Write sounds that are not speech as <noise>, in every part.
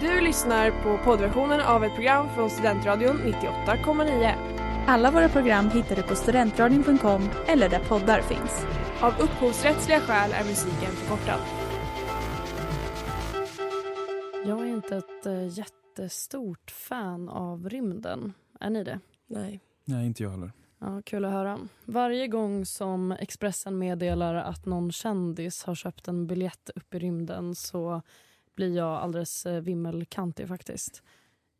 Du lyssnar på poddversionen av ett program från Studentradion 98,9. Alla våra program hittar du på studentradion.com eller där poddar finns. Av upphovsrättsliga skäl är musiken förkortad. Jag är inte ett äh, jättestort fan av rymden. Är ni det? Nej. Nej, inte jag heller. Ja, kul att höra. Varje gång som Expressen meddelar att någon kändis har köpt en biljett upp i rymden så blir jag alldeles eh, vimmelkantig faktiskt.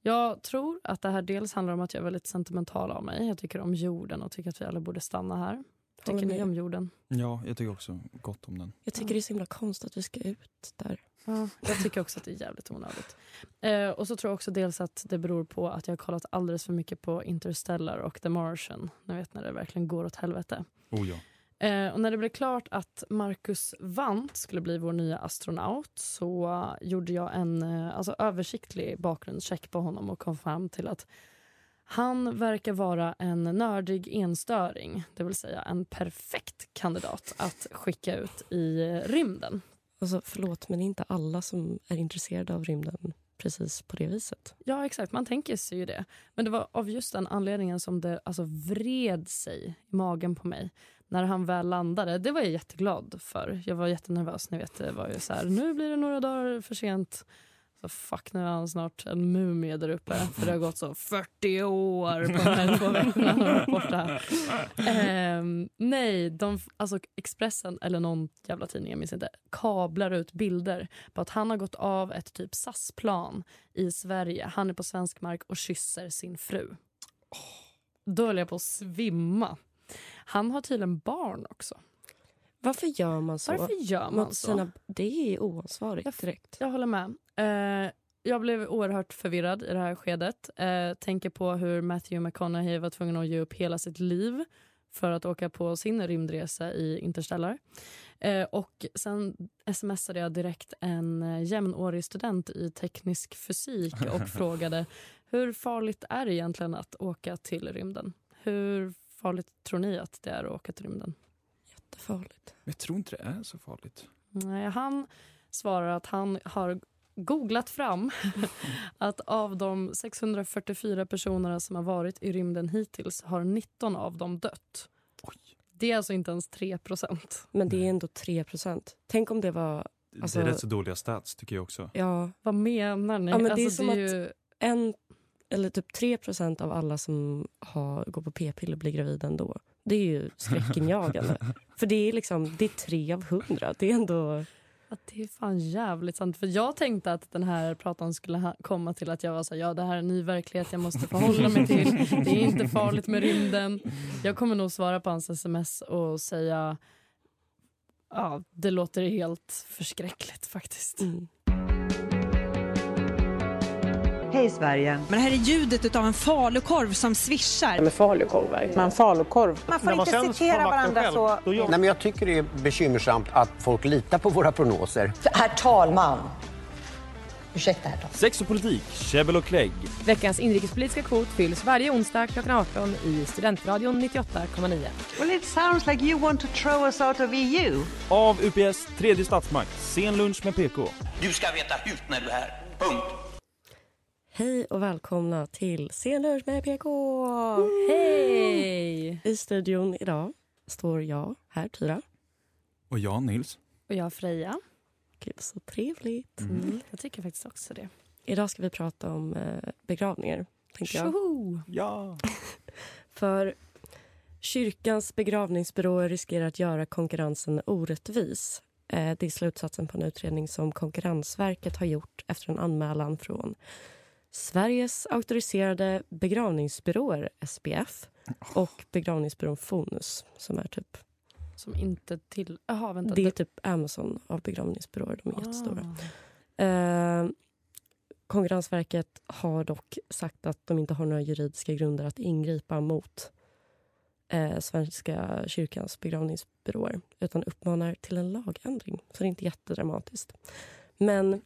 Jag tror att det här dels handlar om att jag är väldigt sentimental av mig. Jag tycker om jorden och tycker att vi alla borde stanna här. Tycker ni om jorden? Ja, jag tycker också gott om den. Jag tycker det är så himla konstigt att vi ska ut där. Ja, jag tycker också att det är jävligt onödigt. Eh, och så tror jag också dels att det beror på att jag har kollat alldeles för mycket på Interstellar och The Martian. Ni vet när det verkligen går åt helvete. Oh ja. Eh, och när det blev klart att Marcus Wandt skulle bli vår nya astronaut så gjorde jag en eh, alltså, översiktlig bakgrundscheck på honom och kom fram till att han verkar vara en nördig enstöring, det vill säga en perfekt kandidat att skicka ut i rymden. Alltså, förlåt, men det är inte alla som är intresserade av rymden precis på det viset. Ja, exakt. Man tänker sig ju det. Men det var av just den anledningen som det alltså vred sig i magen på mig när han väl landade. Det var jag jätteglad för. Jag var jättenervös. Ni vet, det var ju så här, nu blir det några dagar för sent. Så fuck, nu är han snart en mumie där uppe. För det har gått så 40 år på de här två veckorna han borta. Ehm, nej, de, alltså Expressen eller någon jävla tidning, jag minns inte, kablar ut bilder på att han har gått av ett typ SAS-plan i Sverige. Han är på svensk mark och kysser sin fru. Då höll jag på att svimma. Han har tydligen barn också. Varför gör man så? Varför gör man så? sina, det är oansvarigt direkt. Jag håller med. Eh, jag blev oerhört förvirrad i det här skedet. Eh, tänker på hur Matthew McConaughey var tvungen att ge upp hela sitt liv för att åka på sin rymdresa i Interstellar. Eh, och sen smsade jag direkt en eh, jämnårig student i teknisk fysik och <laughs> frågade hur farligt är det egentligen att åka till rymden? Hur farligt tror ni att det är att åka till rymden? Jättefarligt. Jag tror inte det är så farligt. Nej, han svarar att han har googlat fram <laughs> att av de 644 personerna som har varit i rymden hittills har 19 av dem dött. Oj. Det är alltså inte ens 3 procent. Men det är ändå 3 procent. Tänk om det var Alltså- det är rätt så dåliga stats tycker jag också. ja, Vad menar ni? Ja, men det är alltså, som det är ju... en eller typ 3 procent av alla som har, går på p-piller blir gravida ändå. Det är ju skräckinjagande. <laughs> För det är liksom, det är tre av hundra. Det är ändå... Att det är fan jävligt sant. För jag tänkte att den här pratan skulle ha- komma till att jag var så här, ja det här är en ny verklighet jag måste förhålla mig till. Det är inte farligt med rymden. Jag kommer nog svara på hans sms och säga ja, det låter helt förskräckligt faktiskt. Mm. Hej Sverige! Men det här är ljudet av en falukorv som svischar. med falukorv verkligen. Men falukorv. Man får inte citera varandra så... Då gör... Nej, men jag tycker det är bekymmersamt att folk litar på våra prognoser. Herr talman! Ursäkta, herr talman. Sex och politik, käbbel och klägg. Veckans inrikespolitiska kvot fylls varje onsdag klockan 18 i Studentradion 98,9. Well, it sounds like you want to throw us out of EU. Av UPS tredje statsmakt, sen lunch med PK. Du ska veta hut när du är här. Punkt. Hej och välkomna till Scenlunch med PK! Hej! I studion idag står jag här, Tyra. Och jag, Nils. Och jag Freja. Gud, så trevligt. Mm. Jag tycker faktiskt också det. Idag ska vi prata om eh, begravningar. Tänkte jag. Tjoho! Ja. <laughs> För kyrkans begravningsbyråer riskerar att göra konkurrensen orättvis. Eh, det är slutsatsen på en utredning som Konkurrensverket har gjort efter en anmälan från Sveriges auktoriserade begravningsbyråer, SBF och begravningsbyrån Fonus som är typ, Som inte till... Jaha, vänta. det är typ Amazon av begravningsbyråer. De är jättestora. Ah. Eh, Konkurrensverket har dock sagt att de inte har några juridiska grunder att ingripa mot eh, Svenska kyrkans begravningsbyråer utan uppmanar till en lagändring. Så det är inte jättedramatiskt. Men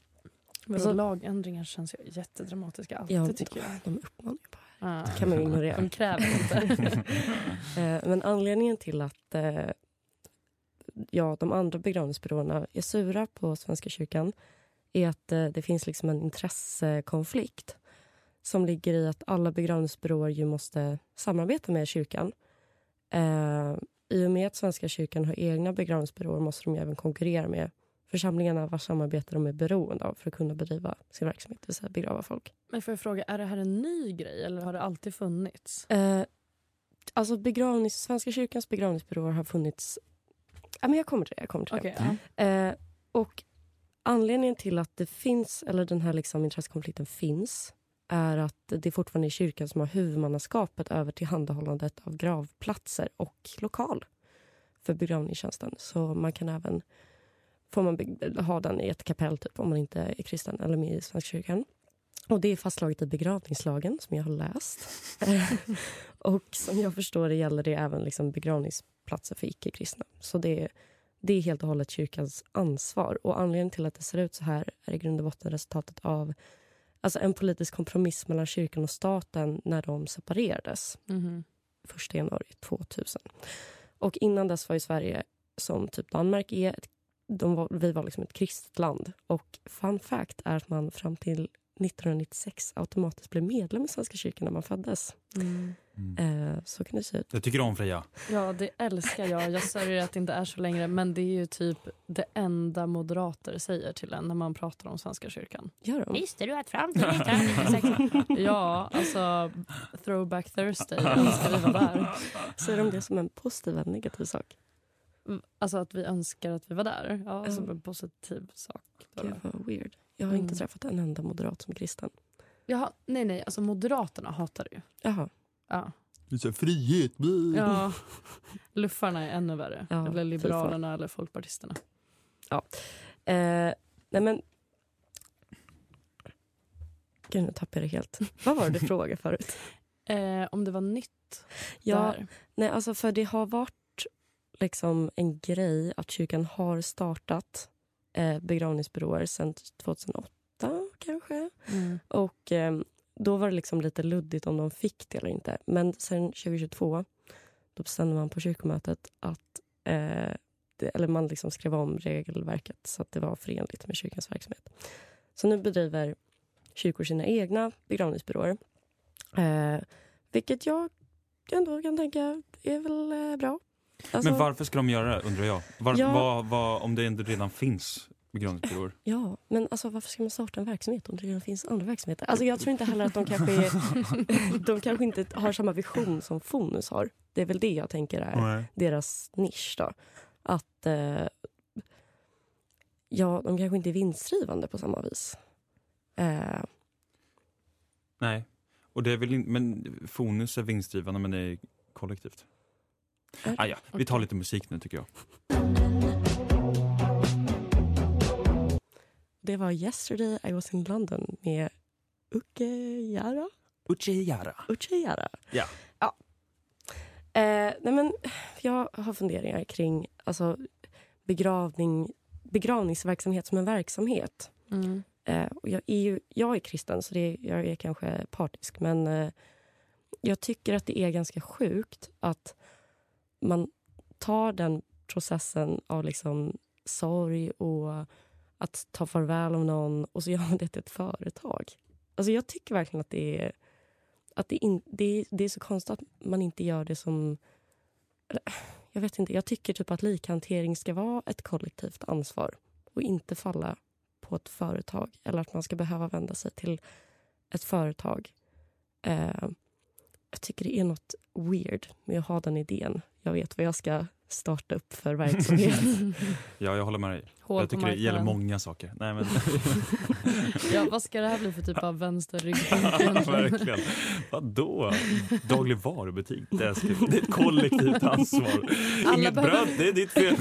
Men Alltså- lagändringar känns ju jättedramatiska alltid ja, tycker jag. de uppmanar ju bara. Ah. Det kan man ju ignorera. De kräver inte. <laughs> Eh, Men anledningen till att eh, ja, de andra begravningsbyråerna är sura på Svenska kyrkan är att eh, det finns liksom en intressekonflikt som ligger i att alla begravningsbyråer ju måste samarbeta med kyrkan. Eh, I och med att Svenska kyrkan har egna begravningsbyråer måste de ju även konkurrera med församlingarna vars samarbete de är beroende av för att kunna bedriva sin verksamhet, det vill säga begrava folk. Men får jag fråga, är det här en ny grej eller har det alltid funnits? Eh, alltså begravnings, Svenska kyrkans begravningsbyråer har funnits... Ja, men jag kommer till det. Jag kommer till Okej, det. Eh, och anledningen till att det finns, eller den här liksom intressekonflikten finns är att det fortfarande är kyrkan som har huvudmannaskapet över tillhandahållandet av gravplatser och lokal för begravningstjänsten. Så man kan även får man ha den i ett kapell typ, om man inte är kristen eller med i Svenska kyrkan. Och Det är fastslaget i begravningslagen, som jag har läst. <laughs> och som jag förstår det gäller det även liksom begravningsplatser för icke-kristna. Så det är, det är helt och hållet kyrkans ansvar. Och Anledningen till att det ser ut så här är i grund och botten resultatet av alltså en politisk kompromiss mellan kyrkan och staten när de separerades Mhm. 1 januari 2000. Och innan dess var ju Sverige, som typ Danmark är, ett, var, vi var liksom ett kristet land. Och fun fact är att man fram till 1996 automatiskt blev medlem i Svenska kyrkan när man föddes. Mm. Eh, så kan det se ut. Jag tycker om Freja. Ja, det älskar jag. Jag sörjer att det inte är så längre. Men det är ju typ det enda moderater säger till en när man pratar om Svenska kyrkan. Gör de? Visste du att fram till 1996... ja, alltså throwback Thursday. Önskar vi var där. Säger de det som en positiv eller negativ sak? Alltså att vi önskar att vi var där. Ja, Mm. som en positiv sak. då. Gud vad weird. Jag har inte Mm. träffat en enda moderat som är kristen. Jaha, nej, nej. Alltså Moderaterna hatar det ju. Jaha. Ja. Det är frihet. bli. ja. Luffarna är ännu värre. Ja, eller Liberalerna eller Folkpartisterna. Ja. Eh, nej men... Gud, nu tappade jag det helt. Vad var det du <laughs> frågade förut? Eh, om det var nytt Ja, där. nej, alltså för det har varit liksom en grej att kyrkan har startat eh, begravningsbyråer sedan 2008 kanske. Mm. Och eh, då var det liksom lite luddigt om de fick det eller inte. Men sen 2022 då bestämde man på kyrkomötet att eh, det, eller man liksom skrev om regelverket så att det var förenligt med kyrkans verksamhet. Så nu bedriver kyrkor sina egna begravningsbyråer. Eh, vilket jag ändå kan tänka är väl eh, bra. Alltså, Men varför ska de göra det undrar jag? Var, Ja. vad- vad- om det inte redan finns begravningsbyråer? Ja, men alltså, varför ska man starta en verksamhet om det redan finns andra verksamheter? Alltså, jag tror inte heller att de kanske, är, <laughs> de kanske inte har samma vision som Fonus har. Det är väl det jag tänker är Nej. deras nisch. Då. Att eh, ja, de kanske inte är vinstdrivande på samma vis. Eh, Nej. Och det är väl in, men Fonus är vinstdrivande men det är kollektivt. Ah, ja. Vi tar lite musik nu tycker jag. det var Yesterday I was in London med Uke Jara. Uchiyara. Uche Jara. Ja. ja. Eh, nej men, jag har funderingar kring alltså, begravning, begravningsverksamhet som en verksamhet. Mm. Eh, och jag, är ju, jag är kristen, så det är, jag är kanske partisk. Men eh, jag tycker att det är ganska sjukt att man tar den processen av liksom sorg och att ta farväl av någon och så gör man det till ett företag. Alltså jag tycker verkligen att det är, att det, in, det, är, det är så konstigt att man inte gör det som... Jag vet inte, jag tycker typ att likhantering ska vara ett kollektivt ansvar och inte falla på ett företag eller att man ska behöva vända sig till ett företag. Eh, jag tycker det är något weird med att ha den idén. Jag vet vad jag ska starta upp för verksamhet. <laughs> Ja, jag håller med dig. Hål jag tycker det gäller många saker. Nej, men... <laughs> Ja, vad ska det här bli för typ av vänsterrygg? <laughs> Verkligen. Vadå? Är, ska- det är ett kollektivt ansvar. Alla Inget behöver- bröd, det är ditt fel.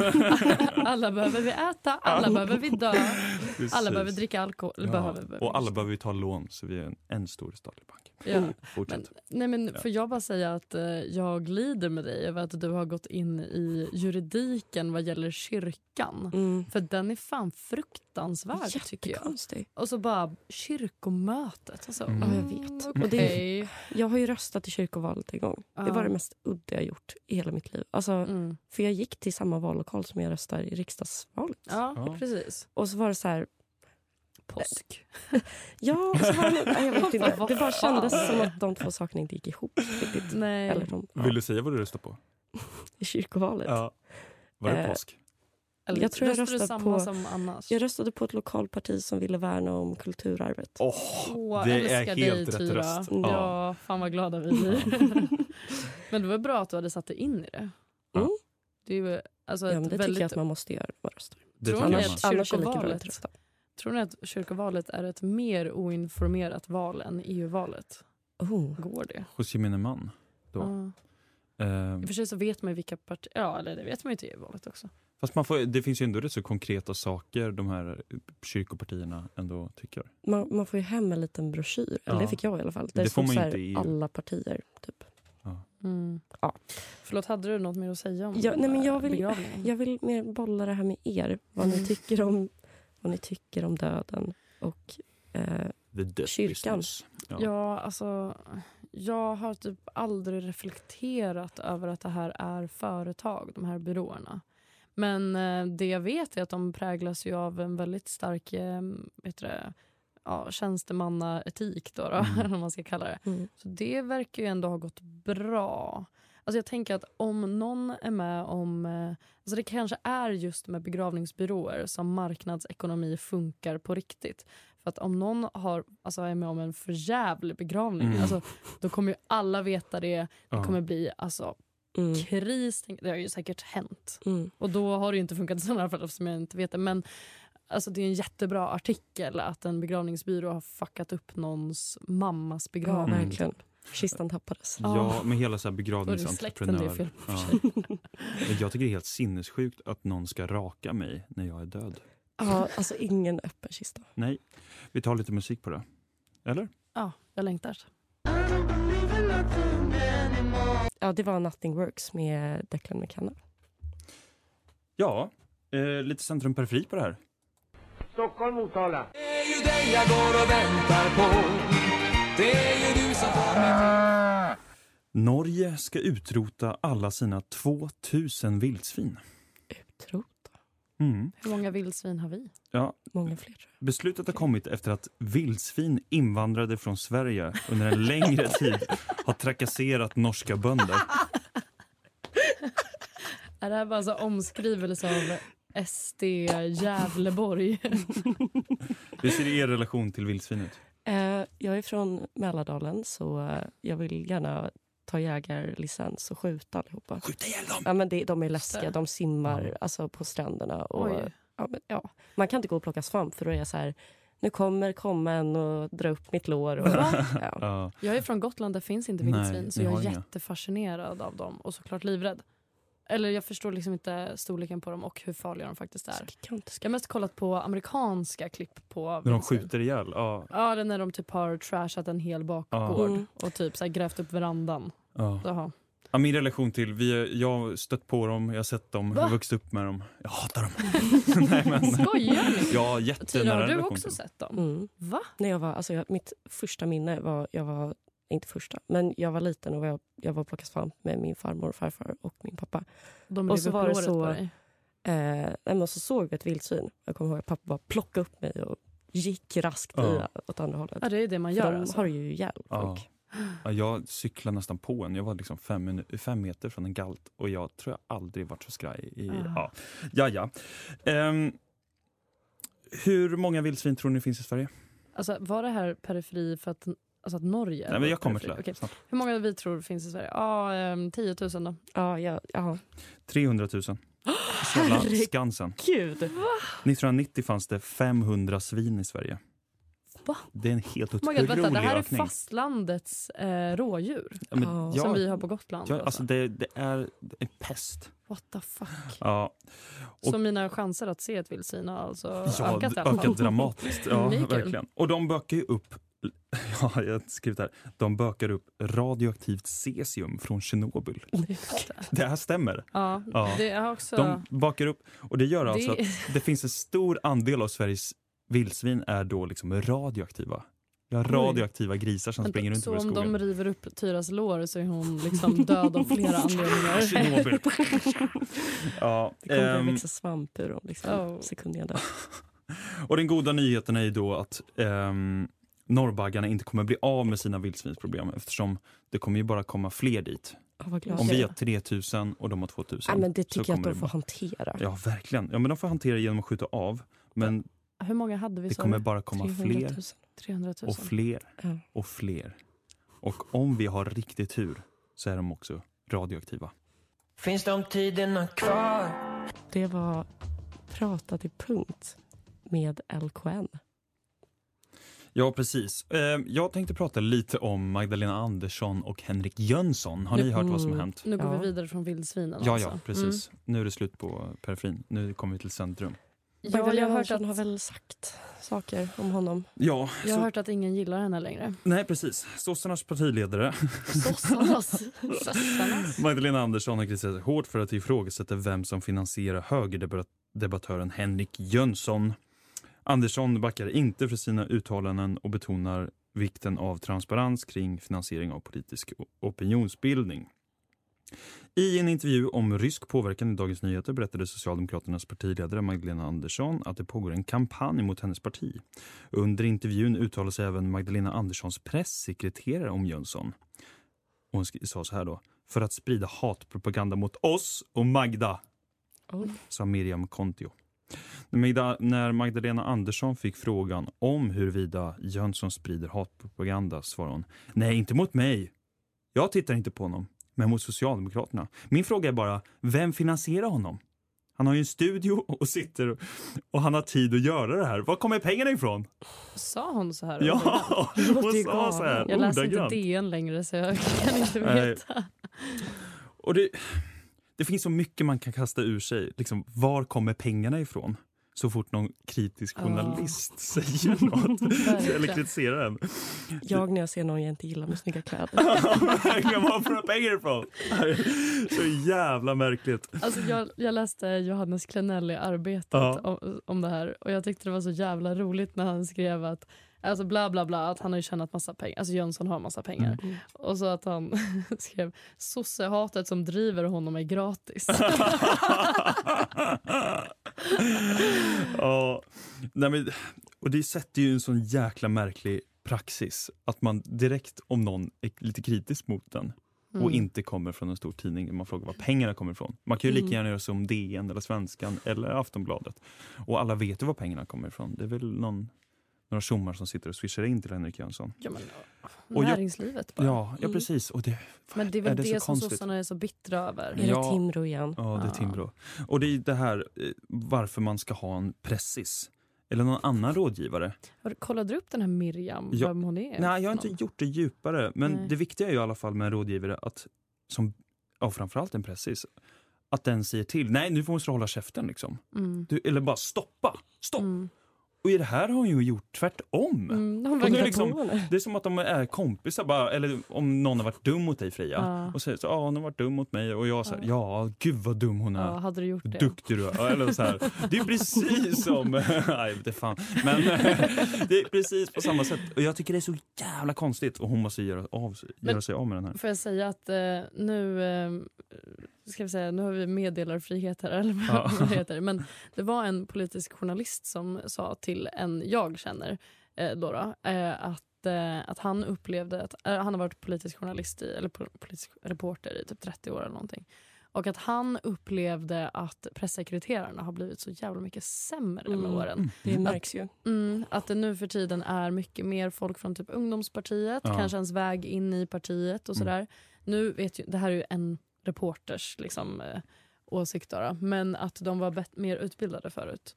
alla behöver vi äta, alla behöver vi dö, Precis. alla behöver dricka alkohol. Ja. Behöver, behöver. Och alla behöver ju ta lån, så vi är en, en stor statlig bank. Ja. Fortsätt. Nej, men Ja. Får jag bara säga att eh, jag lider med dig över att du har gått in i juridiken vad gäller kyrkan. Mm. För den är fan fruktansvärd tycker jag. Och så bara kyrkomötet. Alltså, Mm. Ja, jag vet. okej. Och det- Jag har ju röstat i kyrkovalet en gång. Det Ja. var det mest udda jag gjort i hela mitt liv. Alltså, Mm. För jag gick till samma vallokal som jag röstar i riksdagsvalet. Ja, Ja. precis. Och så var det så här... Påsk. <laughs> Ja, så var det, jag vet inte. Det bara kändes som att de två sakerna inte gick ihop riktigt. Nej. Eller de, ja, Vill du säga vad du röstar på? <laughs> I kyrkovalet. Ja. Var det Eh, påsk? Eller, Jag tror jag röstar samma på- som annars? Jag röstade på ett lokalparti som ville värna om kulturarvet. Åh, Åh, det älskar är dig, helt rätt Tyra. röst. Ja. fan vad glada vi blir. <laughs> men det var bra att du hade satt dig in i det. Mm. Det är ju alltså Ja, det tycker väldigt... jag att man måste göra när man röstar. Det Tror tycker ni att det kyrkovalet, tror ni att kyrkovalet är ett mer oinformerat val än EU-valet? Oh. Går det? Hos gemene man. Då. Ja. Eh, I och för sig så vet man ju vilka partier... Ja, eller det vet man ju till EU-valet också. Fast man får, det finns ju ändå rätt så konkreta saker de här kyrkopartierna ändå tycker. Man, man får ju hem en liten broschyr, eller Ja. det fick jag i alla fall. Där Det det får man inte i alla partier. Typ. Mm. Ja. Förlåt, hade du något mer att säga om Ja, nej, men jag vill- begravningen? Jag vill mer bolla det här med er. Vad ni tycker om, vad ni tycker om döden och eh, Kyrkan. Ja. Ja, alltså... Jag har typ aldrig reflekterat över att det här är företag, de här byråerna. Men eh, det jag vet är att de präglas ju av en väldigt stark eh, vet det, ja, tjänstemannaetik, då, då, Mm. <laughs> eller vad man ska kalla det. mm. Så det verkar ju ändå ha gått bra. Alltså jag tänker att om någon är med om... eh, Alltså det kanske är just med begravningsbyråer som marknadsekonomi funkar på riktigt. För att om någon har, alltså är med om en förjävlig begravning, Mm. alltså, då kommer ju alla veta det. Det kommer bli alltså, Mm. kris. Det har ju säkert hänt. Mm. Och då har det ju inte funkat i sådana fall eftersom jag inte vet det. Men alltså, det är en jättebra artikel att en begravningsbyrå har fuckat upp någons mammas Ja, begravning. Mm. verkligen. Kistan tappades. Ja, med hela så här begravningsentreprenör. Ja. Men <laughs> Jag tycker det är helt sinnessjukt att någon ska raka mig när jag är död. Ja, alltså ingen öppen kista. Nej, vi tar lite musik på det. Eller? Ja, jag längtar. Ja, det var Nothing Works med Declan McKenna. Ja, eh, lite centrum periferi på det här. Stockholm, Motala. Norge ska utrota alla sina 2000 vildsvin. Utrota. Mm. Hur många vildsvin har vi? Ja, Många fler tror beslutet har kommit efter att vildsvin invandrade från Sverige under en längre <laughs> tid har trakasserat norska bönder. Är det här bara så omskrivelse av SD Gävleborg? Hur ser er relation till vildsvin ut? jag. Eh, jag är från Mälardalen så eh, jag vill gärna ta jägarlicens och skjuta allihopa. Skjuta ihjäl dem! Ja, men det, de är läskiga, de simmar alltså, på stränderna. Och, ja, men, ja. Man kan inte gå och plocka svamp för då är jag så här, nu kommer komma en och dra upp mitt lår. Och, ja. Ja, Jag är från Gotland, där finns inte vildsvin. så jag är inga. jättefascinerad av dem och såklart livrädd. Eller jag förstår liksom inte storleken på dem och hur farliga de faktiskt är. Jag har mest kollat på amerikanska klipp på när de skjuter ihjäl? Ja. Ja, det är när de typ har trashat en hel bakgård Mm. och typ så här grävt upp verandan. Ja. Jaha. Ja, min relation till, vi, jag har stött på dem, jag har sett dem, jag har vuxit upp med dem. Jag hatar dem. <laughs> Nej, men, Skojar ni? Ja, jättenära har du också sett dem? Mm. Va? När jag var, alltså jag, mitt första minne var, jag var, inte första, men jag var liten och jag, jag var plockade svamp med min farmor och farfar och min pappa. De Och så var det så- på dig. Eh, nej, men så såg vi ett vildsvin. Jag kommer ihåg att pappa bara plockade upp mig och gick raskt Ja. i, åt andra hållet. Ja, det är det man För gör de alltså. har ju ihjäl folk. Ja, jag cyklade nästan på en. Jag var liksom fem, fem meter från en galt och jag tror jag aldrig varit så skraj. I, Ah. ja. Ja, ja. Ehm, hur många vildsvin tror ni finns i Sverige? Alltså, var det här periferi för att, alltså att Norge Nej, men jag kommer till det. Snart. Hur många vi tror finns i Sverige? Ja, ehm, 10 000 då. Ja, ja, ja. 300 000. Jävla Herregud. Skansen. Gud! 1990 fanns det 500 svin i Sverige. Va? Det är en helt Oh otrolig God, vänta, det här är ökning. fastlandets eh, rådjur Ja, men, Ja. ja, som vi har på Gotland. ja, alltså. alltså det, det är en pest. What the fuck? Ja, Så mina chanser att se ett vildsvin har alltså ja, ökat ökat dramatiskt. Ja, <laughs> är verkligen. Och de bökar ju upp <laughs> Ja, jag har skrivit här. De bökar upp radioaktivt cesium från Tjernobyl. Det här stämmer. Ja, Ja. det är också... De bakar upp, och det gör alltså Det- att det finns en stor andel av Sveriges vildsvin är då liksom radioaktiva. Vi har Oj. radioaktiva grisar som Vänta, springer runt så över om skogen. de river upp Tyras lår så är hon <laughs> liksom död av flera anledningar? <laughs> Ja, Det kommer att växa svamp ur dem liksom, Oh. sekundera. <laughs> Och den goda nyheten är ju då att ehm, norrbaggarna inte kommer bli av med sina vildsvinsproblem eftersom det kommer ju bara komma fler dit. Oh, Om vi har 3000 och de har 2000. Ja, men det så tycker jag att kommer de får det- hantera. Ja, verkligen. Ja, men de får hantera genom att skjuta av. Men Hur många hade vi? det kommer bara komma 300 fler 000. 300 000. och fler Ja. och fler. Och om vi har riktigt tur så är de också radioaktiva. Finns de tiderna kvar? Det var Pratat i punkt med LKN. Ja, precis. Eh, Jag tänkte prata lite om Magdalena Andersson och Henrik Jönsson. Har ni hört vad som har hänt? Nu går Ja. vi vidare från vildsvinen Ja, alltså. ja, precis. Nu är det slut på periferin. Nu kommer vi till centrum. Ja, jag har hört att- har väl sagt saker om honom. Ja, Jag har så, hört att ingen gillar henne längre. nej precis. Sossarnas partiledare Sossarnas. <laughs> Sossarnas. Magdalena Andersson har kritiserat hårt för att ifrågasätta vem som finansierar högerdebattören Henrik Jönsson. Andersson backar inte för sina uttalanden och betonar vikten av transparens kring finansiering av politisk opinionsbildning. I en intervju om rysk påverkan i Dagens Nyheter berättade Socialdemokraternas partiledare Magdalena Andersson att det pågår en kampanj mot hennes parti. Under intervjun uttalade sig även Magdalena Anderssons pressekreterare om Jönsson. Och hon sa så här då. För att sprida hatpropaganda mot oss och Magda, Oj. sa Miriam Kontio. När Magdalena Andersson fick frågan om huruvida Jönsson sprider hatpropaganda svarade hon Nej, inte mot mig. Jag tittar inte på honom, men mot Socialdemokraterna. Min fråga är bara, vem finansierar honom? Han har ju en studio <laughs> och sitter och han har tid att göra det här. Var kommer pengarna ifrån? Sa hon så här? Ja, hon <laughs> sa så här Jag läser inte. DN längre så jag <laughs> kan inte veta. Och det, det finns så mycket man kan kasta ur sig. Liksom, var kommer pengarna ifrån? Så fort någon kritisk journalist <laughs> säger något eller kritiserar en. Jag när jag ser någon jag inte gillar med snygga kläder. <laughs> Var får de pengar ifrån? Så jävla märkligt. Alltså jag, jag läste Johannes Klenell i Arbetet Ja. om, om det här och jag tyckte det var så jävla roligt när han skrev att Alltså bla bla bla, att han har ju tjänat massa pengar. Alltså Jönsson har massa pengar. Mm. Och så att han <laughs> skrev sossehatet som driver honom är gratis. <laughs> ja, nej men, och det sätter ju en sån jäkla märklig praxis att man direkt om någon är lite kritisk mot den och Mm. inte kommer från en stor tidning, man frågar var pengarna kommer ifrån. Man kan ju lika Mm. gärna göra som DN eller Svenskan eller Aftonbladet. Och alla vet ju var pengarna kommer ifrån. Det är väl någon, några tjommar som sitter och swishar in till Henrik Jönsson. ja, men, Och jag- näringslivet bara. Ja, ja Mm. precis. Och det, Men det är väl är det det, som konstigt? sossarna är så bittra över. Är det Ja. Timrå igen? Ja, det är Ja. Timbro. Och det är det här eh, varför man ska ha en pressis. Eller någon annan rådgivare. Kollade du upp den här Miriam, Ja. vem hon är? Nej, jag har inte någon? gjort det djupare. Men Nej. det viktiga är ju i alla fall med en rådgivare att, som, ja, framförallt en pressis, att den säger till. Nej, nu måste du hålla käften liksom. Mm. Du, eller bara stoppa, stopp. Mm. Och i det här har hon ju gjort tvärtom. Mm, nu verkar liksom-. Det är som att de är kompisar bara, eller om någon har varit dum mot dig Freja. Ja. Och säger så, ja hon har varit dum mot mig och jag säger, ja gud vad dum hon är. Ja, hade du gjort det? Duktig du är. Ja, Eller så här. Det är precis som... <laughs> Nej, det fan. Men <laughs> det är precis på samma sätt. Och jag tycker det är så jävla konstigt. Och hon måste göra, av, göra sig av med den här. Får jag säga att eh, nu, eh, ska vi säga, nu har vi meddelarfrihet här, eller vad Ja. <laughs> vad heter det? Men det var en politisk journalist som sa till en jag känner, eh, då då, eh, att, eh, att han upplevde att, eh, han har varit politisk journalist i, eller po- politisk reporter i typ 30 år eller någonting. Och att han upplevde att pressekreterarna har blivit så jävla mycket sämre med Mm. åren. Det märks ju. Mm, att det nu för tiden är mycket mer folk från typ ungdomspartiet, Ja. kanske ens väg in i partiet och Mm. sådär. Nu vet ju, det här är ju en reporters liksom, eh, åsikt då, då, men att de var bet- mer utbildade förut.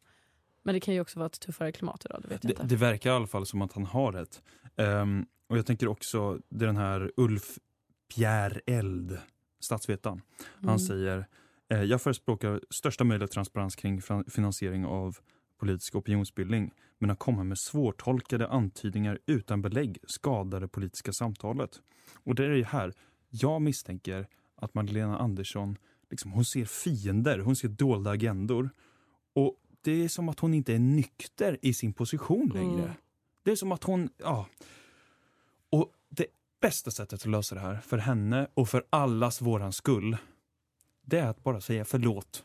Men det kan ju också vara ett tuffare klimat idag, det vet jag Det, inte. det verkar i alla fall som att han har rätt. Ehm, och jag tänker också, det är den här Ulf Pierre Eld, statsvetaren. Han Mm. säger, eh, jag förespråkar största möjliga transparens kring finansiering av politisk opinionsbildning. Men att komma med svårtolkade antydningar utan belägg skadar det politiska samtalet. Och det är ju här, jag misstänker att Magdalena Andersson, liksom, hon ser fiender, hon ser dolda agendor. Och det är som att hon inte är nykter i sin position längre. Mm. Det är som att hon, ja. Och det bästa sättet att lösa det här, för henne och för allas våran skull, det är att bara säga förlåt.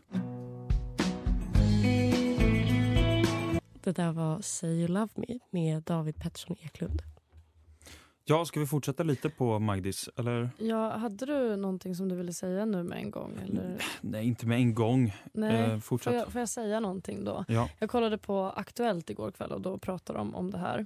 Det där var Say You Love Me med David Pettersson Eklund. Ja, ska vi fortsätta lite på Magdis? Eller? Ja, hade du någonting som du ville säga nu med en gång? Eller? Nej, inte med en gång. Nej, Eh, fortsätt. Får, jag, får jag säga någonting då? Ja. Jag kollade på Aktuellt igår kväll och då pratade de om det här.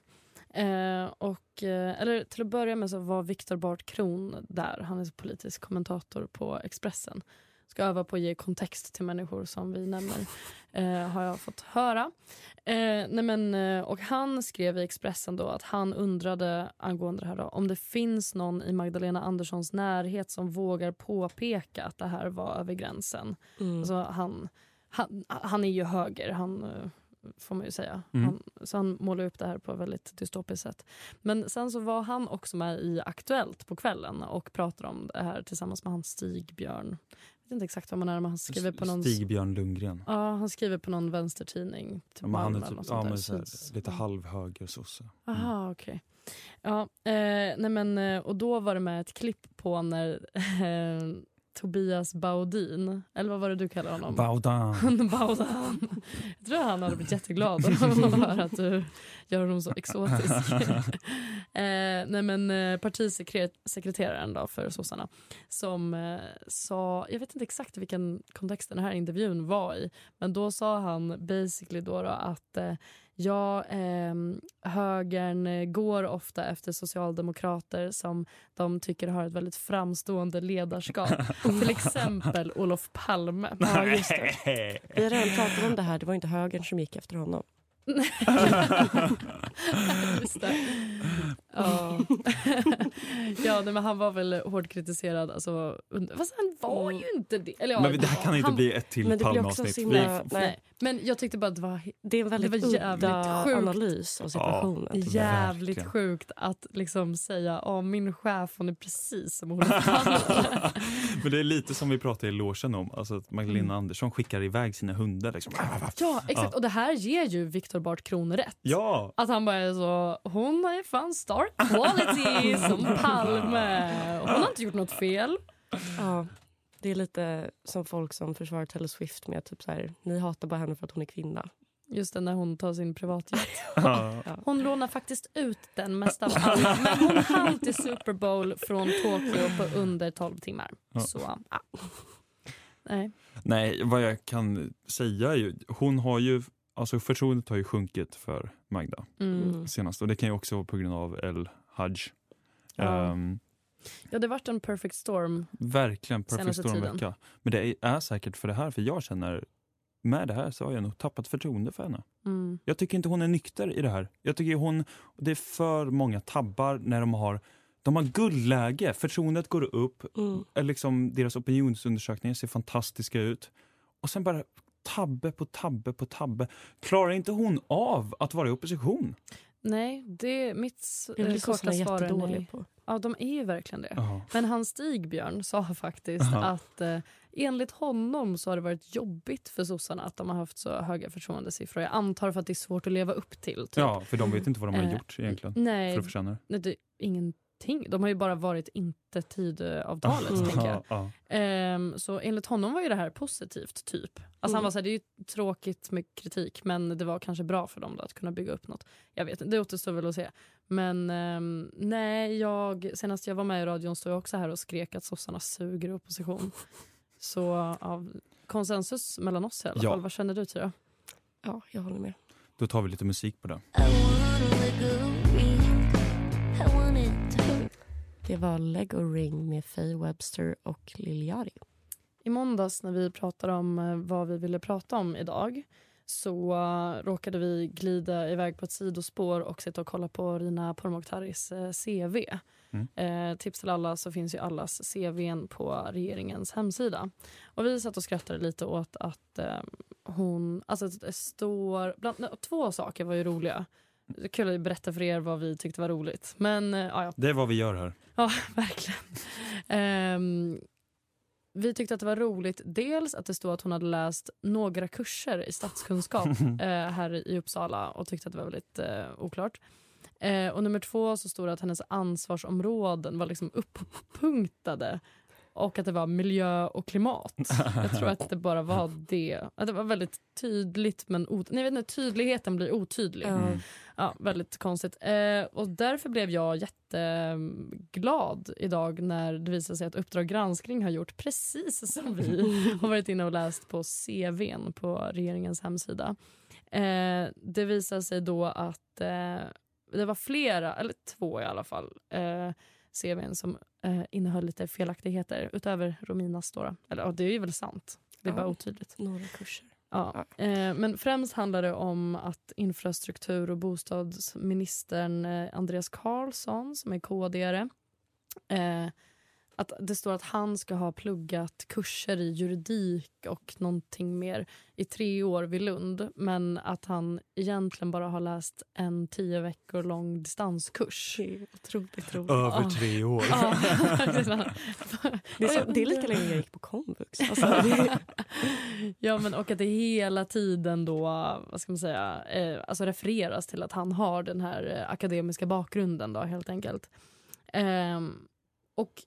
Eh, och, eh, eller till att börja med så var Viktor Bart Kron där. Han är politisk kommentator på Expressen. Ska öva på att ge kontext till människor som vi nämner, <laughs> eh, har jag fått höra. Eh, nej men, eh, och han skrev i Expressen då att han undrade angående det här då, om det finns någon i Magdalena Anderssons närhet som vågar påpeka att det här var över gränsen. Mm. Alltså han, han, han är ju höger, han eh, får man ju säga. Mm. Han, så han målar upp det här på ett väldigt dystopiskt sätt. Men sen så var han också med i Aktuellt på kvällen och pratade om det här tillsammans med hans Stigbjörn. Jag vet inte exakt vad man är men han skriver på någon... Stig-Björn Lundgren. Ja, han skriver på någon vänstertidning. Typ Ja, han är typ, ja, men så här, lite halvhöger sosse. Aha, okej. Ja, eh, nej men, eh, och då var det med ett klipp på när <laughs> eh, Tobias Baudin, eller vad var det du kallade honom? Baudan. <laughs> Baudan. Jag tror han hade blivit jätteglad höra att du gör honom så exotisk. <laughs> <laughs> eh, nej men eh, partisekreteraren då för sossarna som eh, sa, jag vet inte exakt vilken kontext den här intervjun var i, men då sa han basically då, då att eh, Ja, eh, högern går ofta efter socialdemokrater som de tycker har ett väldigt framstående ledarskap. <laughs> Till exempel Olof Palme. Ja, just det. <laughs> Vi har redan pratat om det här. Det var inte högern som gick efter honom. <laughs> Just det. Ja, <laughs> ja nej, men han var väl hårt kritiserad. Alltså, fast han var ju inte det. Eller, ja, Men det här kan inte han, bli ett till Palme-avsnitt. himla- Vi- Nej. Men jag tyckte bara att det var, Det är en väldigt det var jävligt sjukt. analys av situationen. jävligt Verkligen. sjukt att liksom säga att min chef hon är precis som Palme. <laughs> Men det är lite som vi pratade i logen om, alltså att Magdalena Mm. Andersson skickar iväg sina hundar. Liksom. ja, exakt. Ja. Och det här ger ju Viktor Bart Kron rätt. Ja! Att han bara är så, hon är fan star quality <laughs> som Palme. Hon har inte gjort något fel. Ja, det är lite som folk som försvarar Taylor Swift med typ så här, ni hatar bara henne för att hon är kvinna. Just det, när hon tar sin privatjet. <laughs> Ja. Hon lånar faktiskt ut den mest av alla. Men hon hann till Super Bowl från Tokyo på under 12 timmar. Ja. Så, ja. Nej. Nej, vad jag kan säga är ju, hon har ju, alltså förtroendet har ju sjunkit för Magda Mm. senast och det kan ju också vara på grund av El Hajj. Ja. Ehm, Ja, det vart en perfect storm. verkligen perfect storm tiden. vecka. Men det är, säkert för det här, för jag känner med det här så har jag nog tappat förtroende för henne. Mm. Jag tycker inte hon är nykter i det här. Jag tycker hon, det är för många tabbar när de har de har guldläge, förtroendet går upp, Mm. liksom, deras opinionsundersökningar ser fantastiska ut. Och sen bara tabbe på tabbe på tabbe. Klarar inte hon av att vara i opposition? Nej, det mitt eh, korta svar är jättedåliga nej. på. Ja, de är ju verkligen det. Ja. Men hans Stigbjörn sa faktiskt Aha. att eh, enligt honom så har det varit jobbigt för sossarna att de har haft så höga förtroendesiffror. Jag antar för att det är svårt att leva upp till. Typ. Ja, för de vet inte vad de har Eh, gjort egentligen. Nej, För att förtjäna det. nej det, ingenting. De har ju bara varit inte tidavtalet, Mm. tänker jag. <laughs> Ja, ja. Ehm, så enligt honom var ju det här positivt, typ. Alltså Han Mm. var så här, det är ju tråkigt med kritik men det var kanske bra för dem då, att kunna bygga upp något. Jag vet inte, det återstår väl att se. Men ehm, nej, jag, senast jag var med i radion stod jag också här och skrek att sossarna suger opposition. <laughs> Så av konsensus mellan oss i alla Ja. fall. Vad känner du Tyra? Ja, jag håller med. Då tar vi lite musik på det. Det var Lego Ring med Faye Webster och Lil Yachty. I måndags när vi pratade om eh, vad vi ville prata om idag så eh, råkade vi glida iväg på ett sidospår och sitta och kolla på Rina Pourmokhtaris eh, CV. Mm. Eh, tips till alla så finns ju allas CVn på regeringens hemsida. Och vi satt och skrattade lite åt att hon, alltså det står, bland, nej, två saker var ju roliga. Det är Kul att berätta för er vad vi tyckte var roligt. Men eh, ja, ja, Det är vad vi gör här. Ja, <laughs> verkligen. Ehm, vi tyckte att det var roligt. Dels att det stod att hon hade läst några kurser i statskunskap <laughs> eh, här i Uppsala och tyckte att det var väldigt eh, oklart. Eh, och nummer två så stod det att hennes ansvarsområden var liksom uppunktade. och att det var miljö och klimat. Jag tror att det bara var <laughs> det. Att det var väldigt tydligt men ot- Nej, vet inte, tydligheten blir otydlig. Mm. Ja, väldigt konstigt. Eh, och därför blev jag jätteglad idag när det visade sig att Uppdrag granskning har gjort precis som vi <laughs> har varit inne och läst på CVn på regeringens hemsida. Eh, det visade sig då att eh, det var flera, eller två i alla fall, eh, CVn som eh, innehöll lite felaktigheter utöver Rominas. Då, då. Eller ja, det är ju väl sant. Det är Ja. bara otydligt. Några kurser. Ja. Eh, men främst handlar det om att infrastruktur och bostadsministern eh, Andreas Karlsson, som är KD-are, eh, att det står att han ska ha pluggat kurser i juridik och någonting mer i tre år vid Lund men att han egentligen bara har läst en tio veckor lång distanskurs. Det är otroligt roligt. Över tre år. Ja. <laughs> Det är, så, det är lika länge jag gick på komvux. Alltså, det, Ja, men och att det hela tiden då, vad ska man säga, eh, alltså refereras till att han har den här eh, akademiska bakgrunden då helt enkelt. Ehm, och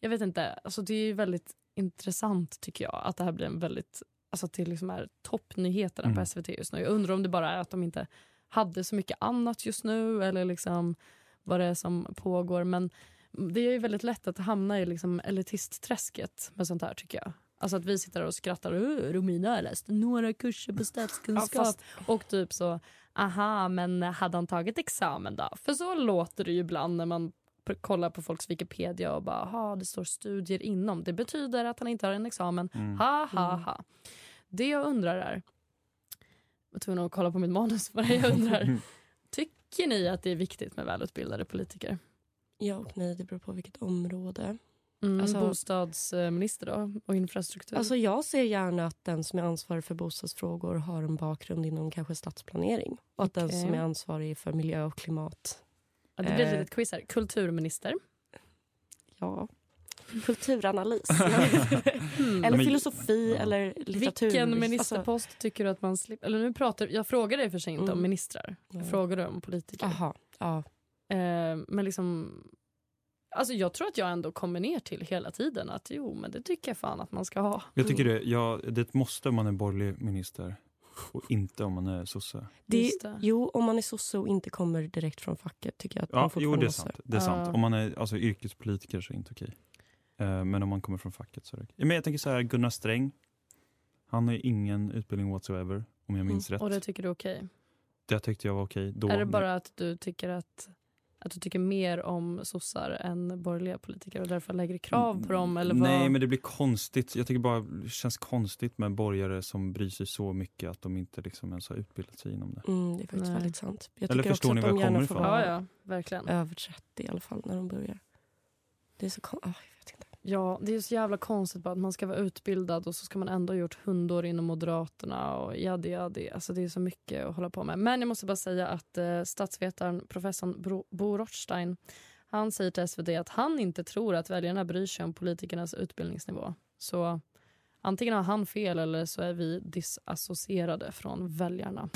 jag vet inte, alltså det är ju väldigt intressant tycker jag att det här blir en väldigt, alltså att det liksom är toppnyheterna Mm. på SVT just nu. Jag undrar om det bara är att de inte hade så mycket annat just nu eller liksom vad det är som pågår. Men det är ju väldigt lätt att hamna i liksom elitistträsket med sånt här tycker jag. Alltså att vi sitter och skrattar. "Åh, Romina har läst några kurser på statskunskap. <laughs> Ja, fast- Och typ så, aha, men hade han tagit examen då? För så låter det ju ibland när man kollar på folks Wikipedia och bara, aha, det står studier inom. Det betyder att han inte har en examen. Mm. Ha, ha, ha. Det jag undrar är, jag var tvungen att kolla på mitt manus, <laughs> för jag undrar, tycker ni att det är viktigt med välutbildade politiker? ja och nej, det beror på vilket område. Mm, Alltså- bostadsminister då, och infrastruktur? Alltså jag ser gärna att den som är ansvarig för bostadsfrågor har en bakgrund inom kanske stadsplanering. Och att den Okej. som är ansvarig för miljö och klimat. Ja, det blir ett eh, litet quiz här. Kulturminister. Ja. Kulturanalys. Hmm. <laughs> eller filosofi eller litteratur. Vilken Alltså, ministerpost tycker du att man slipper? Eller nu pratar, jag frågar dig för sig inte om Mm. ministrar. Jag Ja. frågar dig om politiker. Aha, ja. Eh, men liksom... Alltså jag tror att jag ändå kommer ner till hela tiden att jo, men det tycker jag fan att man ska ha. Jag tycker det, ja, det måste om man är borgerlig minister och inte om man är sosse. Det, det. Jo, om man är sosse och inte kommer direkt från facket tycker jag att man Ja, fortfarande jo det är måste. sant. Det är sant. Om man är alltså, yrkespolitiker så är det inte okej. Eh, men om man kommer från facket så är det okej. Men jag tänker så här, Gunnar Sträng. Han har ju ingen utbildning whatsoever, om jag minns rätt. Och det tycker du är okej? Det tyckte jag var okej då. Är det bara att du tycker att, att du tycker mer om sossar än borgerliga politiker och därför lägger krav på dem? Eller vad? Nej, men det blir konstigt. Jag tycker bara det känns konstigt med borgare som bryr sig så mycket att de inte liksom ens har utbildat sig inom det. Mm, det är faktiskt Nej. väldigt sant. Jag Eller tycker förstår också ni att var de jag kommer ifrån? Ja, ja, verkligen. över 30 i alla fall när de börjar. Det är så kon- Ja, det är så jävla konstigt bara att man ska vara utbildad och så ska man ändå ha gjort hundår inom Moderaterna och jadi jadi. Alltså det är så mycket att hålla på med. Men jag måste bara säga att eh, statsvetaren professorn Bro, Bo Rothstein han säger till SvD att han inte tror att väljarna bryr sig om politikernas utbildningsnivå. Så antingen har han fel eller så är vi disassocierade från väljarna.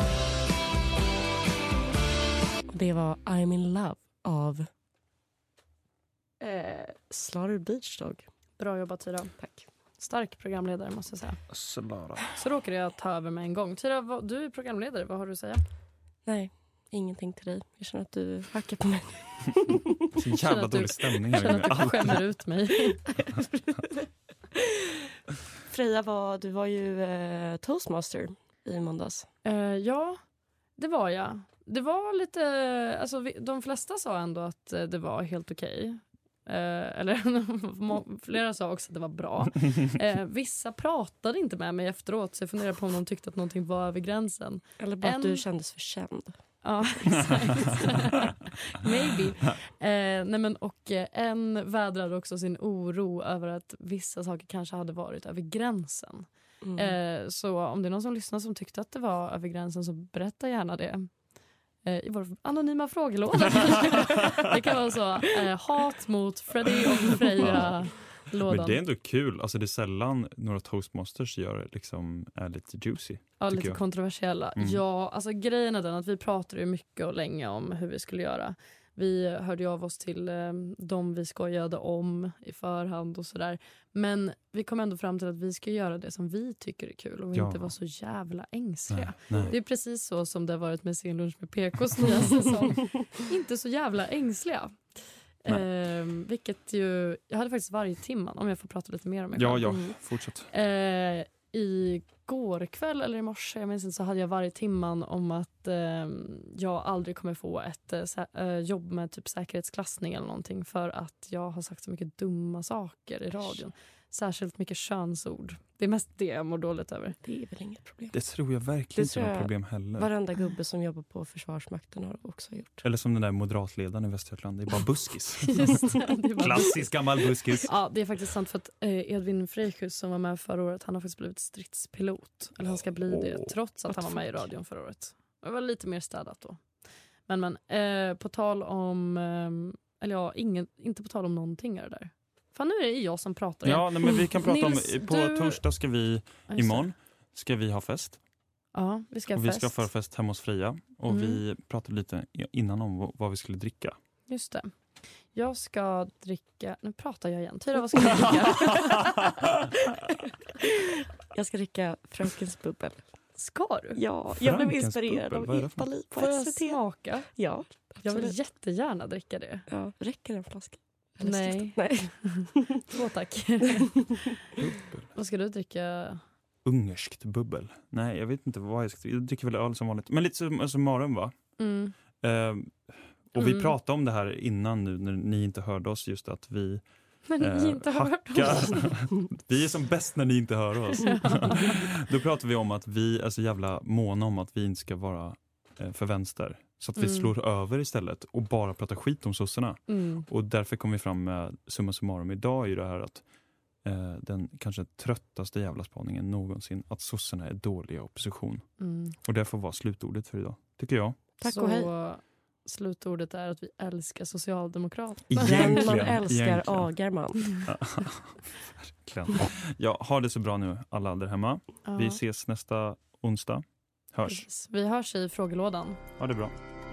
Det var I'm in love av eh, Slaughter Beach Dog. Bra jobbat Tyra. Tack. Stark programledare måste jag säga. Slara. Så råkade jag ta över med en gång. Tyra, vad, du är programledare. Vad har du att säga? Nej, ingenting till dig. Jag känner att du hackar på mig. <laughs> Så Känner jävla dålig stämning Jag här känner med att du skämmer ut mig. <laughs> Freja, var, du var ju eh, toastmaster i måndags. Eh, ja, det var jag. Det var lite... Alltså, vi, de flesta sa ändå att eh, det var helt okej. Eh, eller <laughs> flera sa också att det var bra. <laughs> Eh, vissa pratade inte med mig efteråt så jag funderar på om de tyckte att någonting var över gränsen. Eller bara En- att du kändes för känd. Ja, exakt. <laughs> Maybe. Eh, nej men, och eh, en vädrade också sin oro över att vissa saker kanske hade varit över gränsen. Mm. Eh, så om det är någon som lyssnar som tyckte att det var över gränsen så berätta gärna det. Eh, I vår anonyma frågelåda. <laughs> det kan vara så. Eh, hat mot Freddie och Freja. Lådan. Men det är ändå kul. Alltså det är sällan några toastmasters gör liksom är lite juicy. Ja, lite jag. kontroversiella. Mm. Ja, alltså grejen är den att vi pratade mycket och länge om hur vi skulle göra. Vi hörde av oss till eh, de vi skojade om i förhand och sådär. Men vi kom ändå fram till att vi ska göra det som vi tycker är kul och Ja. inte vara så jävla ängsliga. Nej, nej. Det är precis så som det har varit med Sen lunch med PKs nya <laughs> säsong. inte så jävla ängsliga. Ehm, vilket ju, jag hade faktiskt varje timman om jag får prata lite mer om mig Ja, ja, Mm. fortsätt. Eh, igår kväll eller i morse, jag minns inte, så hade jag varje timman om att eh, jag aldrig kommer få ett eh, eh, jobb med typ säkerhetsklassning eller någonting för att jag har sagt så mycket dumma saker i radion. Särskilt mycket könsord. Det är mest det jag mår dåligt över. Det är väl inget problem. Det tror jag verkligen Det inte är något problem heller. Varenda gubbe som jobbar på Försvarsmakten har också gjort. Eller som den där moderatledaren i Västergötland, det är bara buskis. <laughs> Just det, det är bara- Klassisk gammal buskis. Ja, det är faktiskt sant för att eh, Edvin Frejkus som var med förra året, han har faktiskt blivit stridspilot. Eller han ska bli det Åh, trots att han var med i radion förra året. Det var lite mer städat då. Men men, eh, på tal om, eh, eller ja, ingen, inte på tal om någonting är det där. Fan nu är det jag som pratar. Ja, nej, men vi kan <laughs> prata Nils, om, på du- torsdag ska vi, imorgon ska vi ha fest. Ja, vi ska ha och vi fest. ska föra fest hemma hos Fria. Och Mm. vi pratade lite innan om vad- vi skulle dricka. Just det. Jag ska dricka, nu pratar jag igen. Tyra vad ska <laughs> du dricka? <laughs> Jag ska dricka Frökens bubbel. Ska du? Ja, jag blev Frankens inspirerad bubbel, av vad är det för Epali på Får jag SVT. smaka? Ja, Jag vill absolut. jättegärna dricka det. Ja, räcker en flaska? Eller Nej. <laughs> Nej. <laughs> Två tack. Vad ska du dricka? Ungerskt bubbel. Nej, jag vet inte vad jag ska Jag dricker väl öl som vanligt. Men lite som, som Maren va? Mm. Ehm, och vi Mm. pratade om det här innan nu när ni inte hörde oss just att vi <laughs> Men ni eh, inte hackar. oss. vi är som bäst när ni inte hör oss. Då pratar vi om att vi är så jävla måna om att vi inte ska vara eh, för vänster. Så att vi Mm. slår över istället och bara pratar skit om sossarna. Mm. Och därför kom vi fram med summa summarum idag är ju det här att eh, den kanske tröttaste jävla spaningen någonsin att sossarna är dåliga opposition. Mm. Och det får vara slutordet för idag, tycker jag. Tack Så och hej. slutordet är att vi älskar Socialdemokraterna. <laughs> Egentligen, man älskar egentligen. agar man. <laughs> Verkligen. Ja, ha det så bra nu alla där hemma. Ja, Vi ses nästa onsdag. Hörs. Vi hörs i frågelådan. Ha det bra.